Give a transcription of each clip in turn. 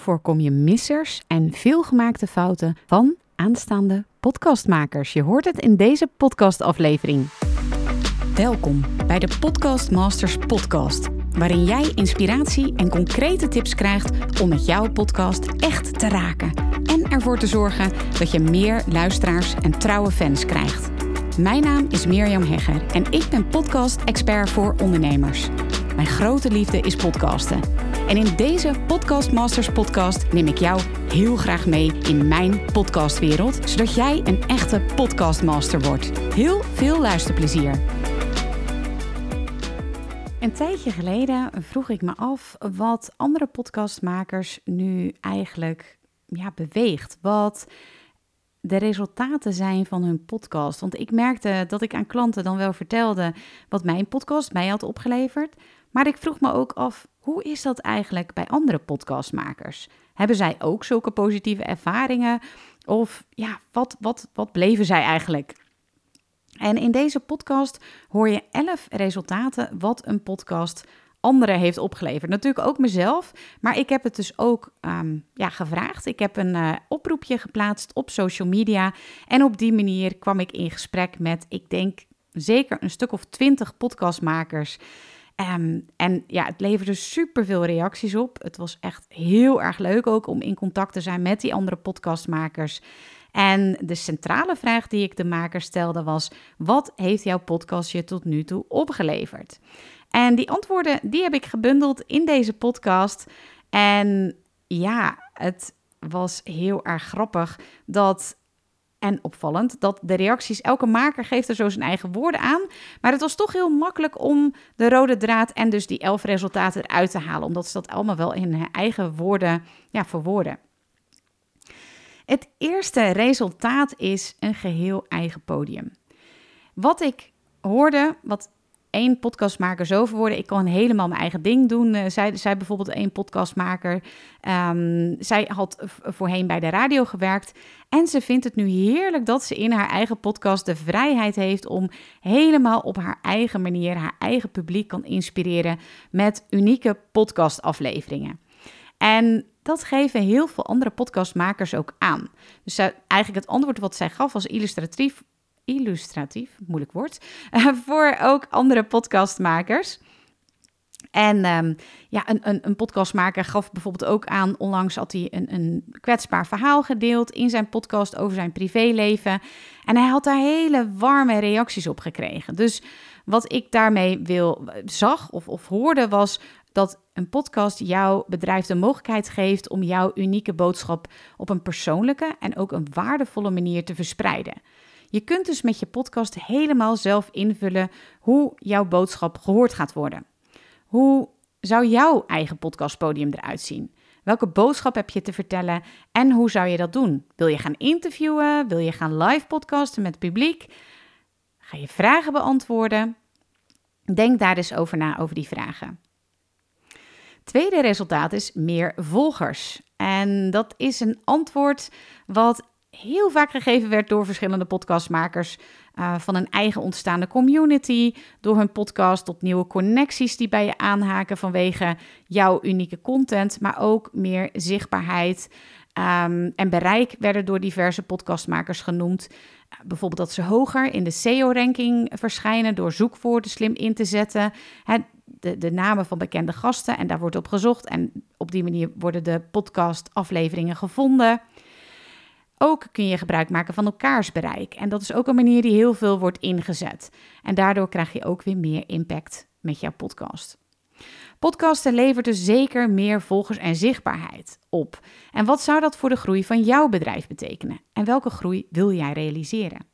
voorkom je missers en veelgemaakte fouten van aanstaande podcastmakers. Je hoort het in deze podcastaflevering. Welkom bij de Podcast Masters podcast, waarin jij inspiratie en concrete tips krijgt om met jouw podcast echt te raken en ervoor te zorgen dat je meer luisteraars en trouwe fans krijgt. Mijn naam is Mirjam Hegger en ik ben podcast-expert voor ondernemers. Mijn grote liefde is podcasten. En in deze Podcast Masters podcast neem ik jou heel graag mee in mijn podcastwereld, zodat jij een echte podcastmaster wordt. Heel veel luisterplezier. Een tijdje geleden vroeg ik me af wat andere podcastmakers nu eigenlijk ja, beweegt. Wat de resultaten zijn van hun podcast. Want ik merkte dat ik aan klanten dan wel vertelde wat mijn podcast mij had opgeleverd. Maar ik vroeg me ook af, hoe is dat eigenlijk bij andere podcastmakers? Hebben zij ook zulke positieve ervaringen? Of ja, wat, wat, wat bleven zij eigenlijk? En in deze podcast hoor je 11 resultaten wat een podcast anderen heeft opgeleverd. Natuurlijk ook mezelf, maar ik heb het dus ook ehm, ja, gevraagd. Ik heb een uh, oproepje geplaatst op social media en op die manier kwam ik in gesprek met, ik denk zeker een stuk of twintig podcastmakers. Um, en ja, het leverde superveel reacties op. Het was echt heel erg leuk ook om in contact te zijn met die andere podcastmakers. En de centrale vraag die ik de makers stelde was: wat heeft jouw podcast je tot nu toe opgeleverd? En die antwoorden die heb ik gebundeld in deze podcast. En ja, het was heel erg grappig dat en opvallend dat de reacties, elke maker geeft er zo zijn eigen woorden aan. Maar het was toch heel makkelijk om de rode draad en dus die elf resultaten eruit te halen. Omdat ze dat allemaal wel in hun eigen woorden ja, verwoorden. Het eerste resultaat is een geheel eigen podium. Wat ik hoorde, wat één podcastmaker zo verwoorden. Ik kan helemaal mijn eigen ding doen. Zij, zij bijvoorbeeld één podcastmaker. Um, zij had voorheen bij de radio gewerkt. En ze vindt het nu heerlijk dat ze in haar eigen podcast de vrijheid heeft om helemaal op haar eigen manier haar eigen publiek kan inspireren met unieke podcastafleveringen. En dat geven heel veel andere podcastmakers ook aan. Dus eigenlijk het antwoord wat zij gaf was illustratief illustratief, moeilijk woord, voor ook andere podcastmakers. En um, ja, een, een, een, podcastmaker gaf bijvoorbeeld ook aan, onlangs had hij een, een kwetsbaar verhaal gedeeld in zijn podcast over zijn privéleven. En hij had daar hele warme reacties op gekregen. Dus wat ik daarmee wil, zag of, of hoorde was dat een podcast jouw bedrijf de mogelijkheid geeft om jouw unieke boodschap op een persoonlijke en ook een waardevolle manier te verspreiden. Je kunt dus met je podcast helemaal zelf invullen hoe jouw boodschap gehoord gaat worden. Hoe zou jouw eigen podcastpodium eruit zien? Welke boodschap heb je te vertellen en hoe zou je dat doen? Wil je gaan interviewen? Wil je gaan live podcasten met publiek? Ga je vragen beantwoorden? Denk daar dus over na, over die vragen. Tweede resultaat is meer volgers. En dat is een antwoord wat heel vaak gegeven werd door verschillende podcastmakers. Uh, van een eigen ontstaande community, door hun podcast tot nieuwe connecties die bij je aanhaken vanwege jouw unieke content, maar ook meer zichtbaarheid um, en bereik werden door diverse podcastmakers genoemd. Bijvoorbeeld dat ze hoger in de SEO-ranking verschijnen door zoekwoorden slim in te zetten. Hè, de, de namen van bekende gasten en daar wordt op gezocht en op die manier worden de podcast-afleveringen gevonden. Ook kun je gebruik maken van elkaars bereik. En dat is ook een manier die heel veel wordt ingezet. En daardoor krijg je ook weer meer impact met jouw podcast. Podcasten levert dus zeker meer volgers en zichtbaarheid op. En wat zou dat voor de groei van jouw bedrijf betekenen? En welke groei wil jij realiseren?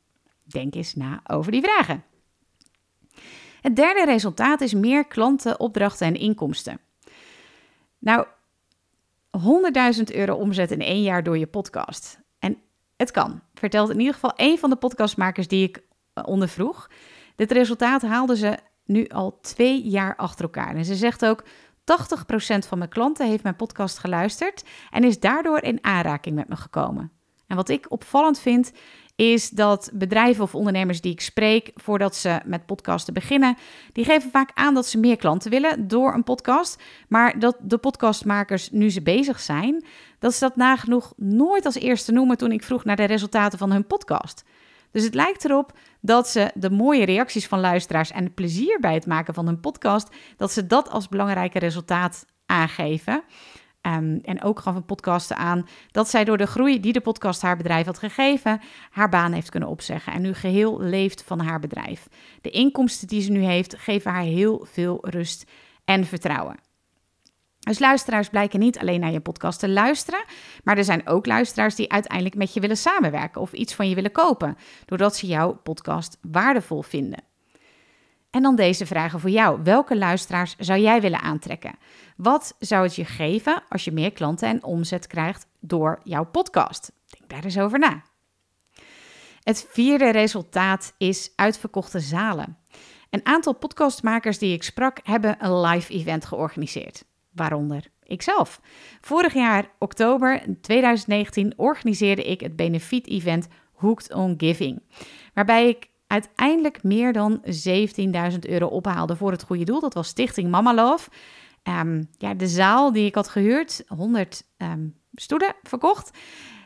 Denk eens na over die vragen. Het derde resultaat is meer klanten, opdrachten en inkomsten. Nou, 100.000 euro omzet in één jaar door je podcast. Het kan, vertelt in ieder geval een van de podcastmakers die ik eh, ondervroeg. Dit resultaat haalde ze nu al twee jaar achter elkaar. En ze zegt ook: 80% van mijn klanten heeft mijn podcast geluisterd en is daardoor in aanraking met me gekomen. En wat ik opvallend vind, is dat bedrijven of ondernemers die ik spreek voordat ze met podcasten beginnen, die geven vaak aan dat ze meer klanten willen door een podcast, maar dat de podcastmakers nu ze bezig zijn, dat ze dat nagenoeg nooit als eerste noemen toen ik vroeg naar de resultaten van hun podcast. Dus het lijkt erop dat ze de mooie reacties van luisteraars en het plezier bij het maken van hun podcast, dat ze dat als belangrijke resultaat aangeven. Um, en ook gaf een podcasten aan dat zij door de groei die de podcast haar bedrijf had gegeven, haar baan heeft kunnen opzeggen en nu geheel leeft van haar bedrijf. De inkomsten die ze nu heeft, geven haar heel veel rust en vertrouwen. Dus luisteraars blijken niet alleen naar je podcast te luisteren, maar er zijn ook luisteraars die uiteindelijk met je willen samenwerken of iets van je willen kopen, doordat ze jouw podcast waardevol vinden. En dan deze vragen voor jou. Welke luisteraars zou jij willen aantrekken? Wat zou het je geven als je meer klanten en omzet krijgt door jouw podcast? Denk daar eens over na. Het vierde resultaat is uitverkochte zalen. Een aantal podcastmakers die ik sprak hebben een live event georganiseerd, waaronder ikzelf. Vorig jaar, oktober 2019, organiseerde ik het benefiet-event Hooked on Giving, waarbij ik uiteindelijk meer dan 17.000 euro ophaalde voor het goede doel. Dat was Stichting Mama Love. Ehm, ja, de zaal die ik had gehuurd, 100 ehm, stoelen verkocht,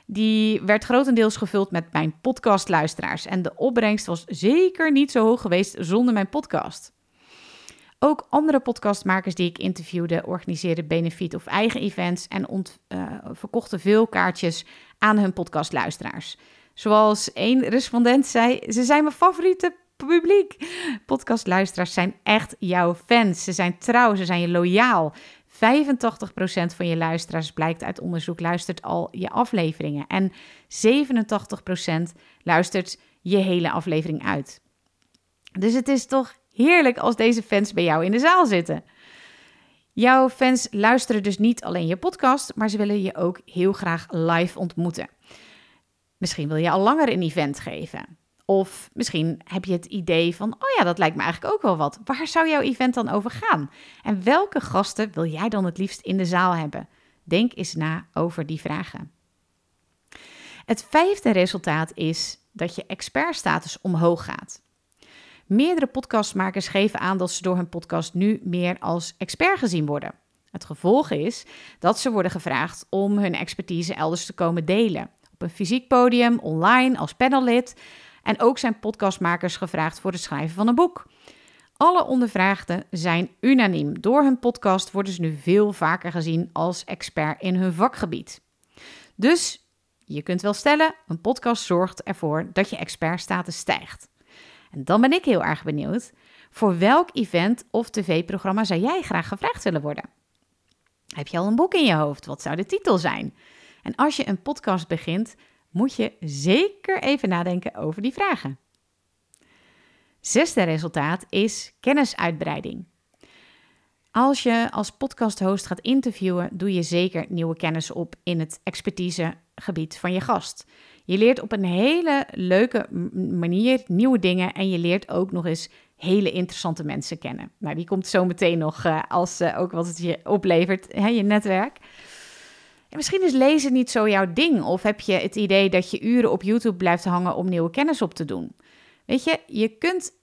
die werd grotendeels gevuld met mijn podcastluisteraars. En de opbrengst was zeker niet zo hoog geweest zonder mijn podcast. Ook andere podcastmakers die ik interviewde organiseerden benefiet of eigen events en uh, verkochten veel kaartjes aan hun podcastluisteraars. Zoals één respondent zei, ze zijn mijn favoriete publiek. Podcastluisteraars zijn echt jouw fans. Ze zijn trouw, ze zijn je loyaal. 85% van je luisteraars blijkt uit onderzoek luistert al je afleveringen. En 87% luistert je hele aflevering uit. Dus het is toch heerlijk als deze fans bij jou in de zaal zitten. Jouw fans luisteren dus niet alleen je podcast, maar ze willen je ook heel graag live ontmoeten. Misschien wil je al langer een event geven. Of misschien heb je het idee van, oh ja, dat lijkt me eigenlijk ook wel wat. Waar zou jouw event dan over gaan? En welke gasten wil jij dan het liefst in de zaal hebben? Denk eens na over die vragen. Het vijfde resultaat is dat je expertstatus omhoog gaat. Meerdere podcastmakers geven aan dat ze door hun podcast nu meer als expert gezien worden. Het gevolg is dat ze worden gevraagd om hun expertise elders te komen delen een fysiek podium, online, als panellid. En ook zijn podcastmakers gevraagd voor het schrijven van een boek. Alle ondervraagden zijn unaniem. Door hun podcast worden ze nu veel vaker gezien als expert in hun vakgebied. Dus je kunt wel stellen, een podcast zorgt ervoor dat je expertstatus stijgt. En dan ben ik heel erg benieuwd, voor welk event of tv-programma zou jij graag gevraagd willen worden? Heb je al een boek in je hoofd? Wat zou de titel zijn? En als je een podcast begint, moet je zeker even nadenken over die vragen. Zesde resultaat is kennisuitbreiding. Als je als podcasthost gaat interviewen, doe je zeker nieuwe kennis op in het expertisegebied van je gast. Je leert op een hele leuke manier nieuwe dingen en je leert ook nog eens hele interessante mensen kennen. Nou, die komt zo meteen nog uh, als uh, ook wat het je oplevert, hè, je netwerk misschien is lezen niet zo jouw ding. Of heb je het idee dat je uren op YouTube blijft hangen om nieuwe kennis op te doen. Weet je, je kunt.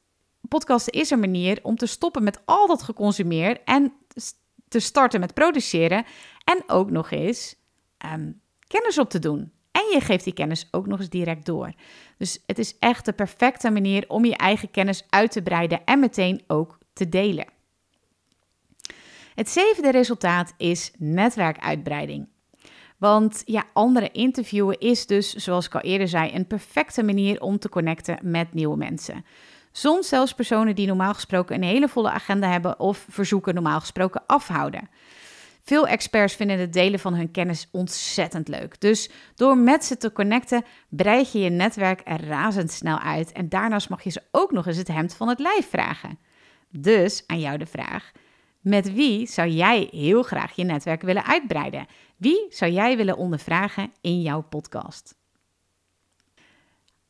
Podcasten is een manier om te stoppen met al dat geconsumeerd en te starten met produceren. En ook nog eens ehm, kennis op te doen. En je geeft die kennis ook nog eens direct door. Dus het is echt de perfecte manier om je eigen kennis uit te breiden en meteen ook te delen. Het zevende resultaat is netwerkuitbreiding. Want ja, anderen interviewen is dus, zoals ik al eerder zei, een perfecte manier om te connecten met nieuwe mensen. Soms zelfs personen die normaal gesproken een hele volle agenda hebben of verzoeken normaal gesproken afhouden. Veel experts vinden het delen van hun kennis ontzettend leuk. Dus door met ze te connecten, breid je je netwerk er razendsnel uit. En daarnaast mag je ze ook nog eens het hemd van het lijf vragen. Dus aan jou de vraag: met wie zou jij heel graag je netwerk willen uitbreiden? Wie zou jij willen ondervragen in jouw podcast?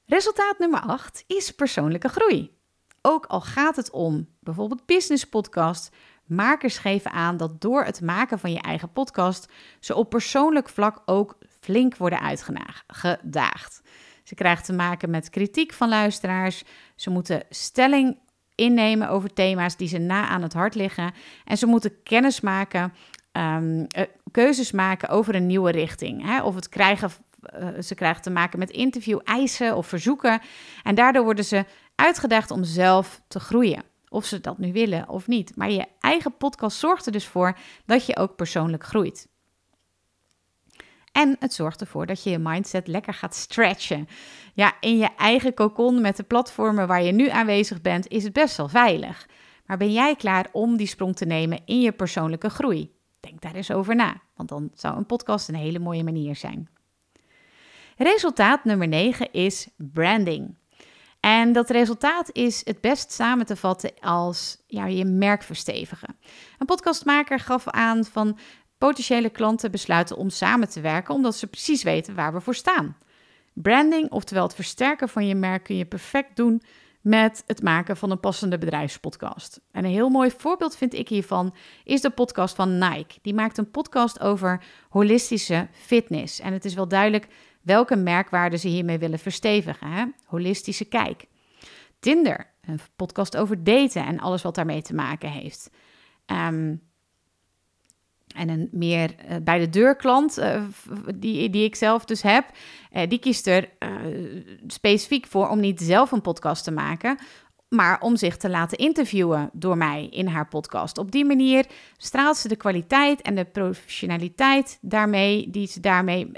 Resultaat nummer 8 is persoonlijke groei. Ook al gaat het om bijvoorbeeld business podcast, makers geven aan dat door het maken van je eigen podcast ze op persoonlijk vlak ook flink worden uitgedaagd. Ze krijgen te maken met kritiek van luisteraars. Ze moeten stelling innemen over thema's die ze na aan het hart liggen. En ze moeten kennis maken, um, keuzes maken over een nieuwe richting. Hè? Of het krijgen, uh, ze krijgen te maken met interview, eisen of verzoeken. En daardoor worden ze uitgedaagd om zelf te groeien. Of ze dat nu willen of niet. Maar je eigen podcast zorgt er dus voor dat je ook persoonlijk groeit. En het zorgt ervoor dat je je mindset lekker gaat stretchen. Ja, in je eigen cocon met de platformen waar je nu aanwezig bent, is het best wel veilig. Maar ben jij klaar om die sprong te nemen in je persoonlijke groei? Denk daar eens over na, want dan zou een podcast een hele mooie manier zijn. Resultaat nummer 9 is branding. En dat resultaat is het best samen te vatten als ja, je merk verstevigen. Een podcastmaker gaf aan van potentiële klanten besluiten om samen te werken omdat ze precies weten waar we voor staan. Branding, oftewel het versterken van je merk, kun je perfect doen met het maken van een passende bedrijfspodcast. En een heel mooi voorbeeld vind ik hiervan is de podcast van Nike. Die maakt een podcast over holistische fitness. En het is wel duidelijk welke merkwaarden ze hiermee willen verstevigen. Hè? Holistische kijk. Tinder, een podcast over daten en alles wat daarmee te maken heeft. Um, en een meer uh, bij de deur klant, uh, die, die ik zelf dus heb, uh, die kiest er specifiek voor om niet zelf een podcast te maken, maar om zich te laten interviewen door mij in haar podcast. Op die manier straalt ze de kwaliteit en de professionaliteit daarmee, die ze daarmee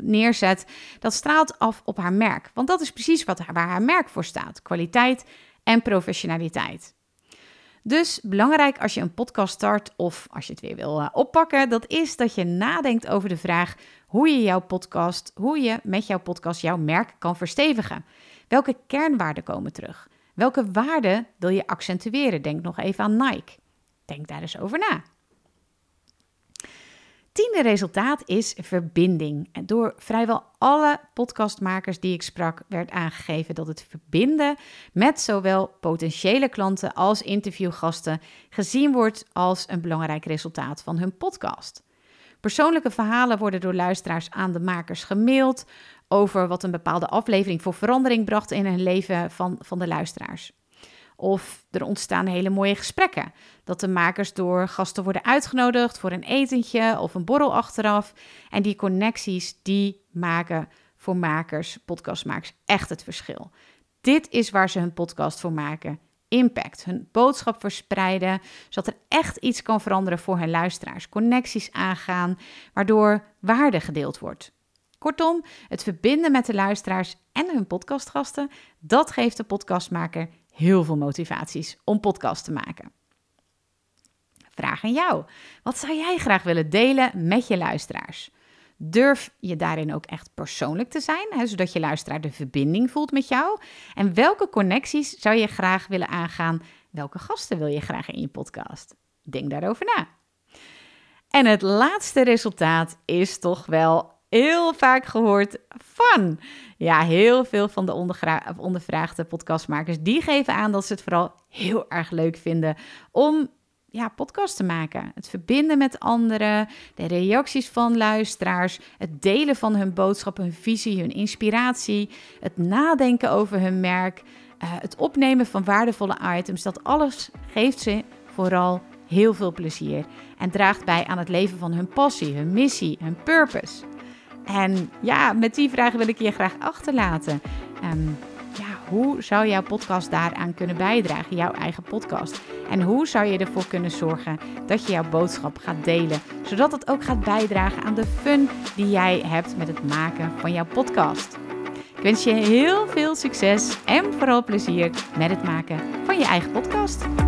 neerzet, dat straalt af op haar merk. Want dat is precies wat, waar haar merk voor staat: kwaliteit en professionaliteit. Dus belangrijk als je een podcast start of als je het weer wil uh, oppakken, dat is dat je nadenkt over de vraag hoe je jouw podcast, hoe je met jouw podcast jouw merk kan verstevigen. Welke kernwaarden komen terug? Welke waarden wil je accentueren? Denk nog even aan Nike. Denk daar eens over na tiende resultaat is verbinding. En door vrijwel alle podcastmakers die ik sprak, werd aangegeven dat het verbinden met zowel potentiële klanten als interviewgasten gezien wordt als een belangrijk resultaat van hun podcast. Persoonlijke verhalen worden door luisteraars aan de makers gemaild over wat een bepaalde aflevering voor verandering bracht in het leven van, van de luisteraars. Of er ontstaan hele mooie gesprekken. Dat de makers door gasten worden uitgenodigd voor een etentje of een borrel achteraf. En die connecties, die maken voor makers, podcastmakers, echt het verschil. Dit is waar ze hun podcast voor maken. Impact, hun boodschap verspreiden, zodat er echt iets kan veranderen voor hun luisteraars. Connecties aangaan, waardoor waarde gedeeld wordt. Kortom, het verbinden met de luisteraars en hun podcastgasten, dat geeft de podcastmaker heel veel motivaties om podcast te maken. Vraag aan jou. Wat zou jij graag willen delen met je luisteraars? Durf je daarin ook echt persoonlijk te zijn, hè, zodat je luisteraar de verbinding voelt met jou? En welke connecties zou je graag willen aangaan? Welke gasten wil je graag in je podcast? Denk daarover na. En het laatste resultaat is toch wel heel vaak gehoord van. Ja, heel veel van de ondervraagde podcastmakers die geven aan dat ze het vooral heel erg leuk vinden om ja, podcast te maken. Het verbinden met anderen, de reacties van luisteraars, het delen van hun boodschap, hun visie, hun inspiratie, het nadenken over hun merk, uh, het opnemen van waardevolle items. Dat alles geeft ze vooral heel veel plezier en draagt bij aan het leven van hun passie, hun missie, hun purpose. En ja, met die vragen wil ik je graag achterlaten. Um, ja, hoe zou jouw podcast daaraan kunnen bijdragen, jouw eigen podcast? En hoe zou je ervoor kunnen zorgen dat je jouw boodschap gaat delen, zodat het ook gaat bijdragen aan de fun die jij hebt met het maken van jouw podcast? Ik wens je heel veel succes en vooral plezier met het maken van je eigen podcast.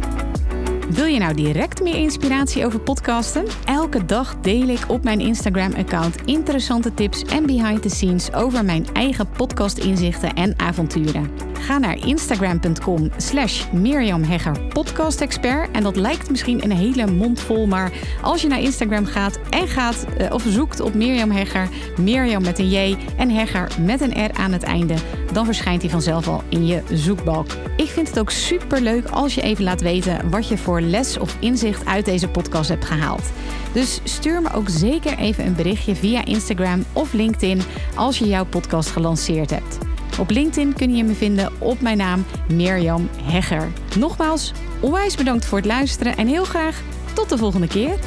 Wil je nou direct meer inspiratie over podcasten? Elke dag deel ik op mijn Instagram-account interessante tips en behind the scenes over mijn eigen podcast-inzichten en avonturen. Ga naar instagram.com slash Mirjam Hegger. En dat lijkt misschien een hele mond vol, maar als je naar Instagram gaat en gaat uh, of zoekt op Mirjam Hegger, Mirjam met een J en Hegger met een R aan het einde, dan verschijnt hij vanzelf al in je zoekbalk. Ik vind het ook super leuk als je even laat weten wat je voor les of inzicht uit deze podcast hebt gehaald. Dus stuur me ook zeker even een berichtje via Instagram of LinkedIn als je jouw podcast gelanceerd hebt. Op LinkedIn kun je me vinden op mijn naam Mirjam Hegger. Nogmaals, onwijs bedankt voor het luisteren en heel graag tot de volgende keer.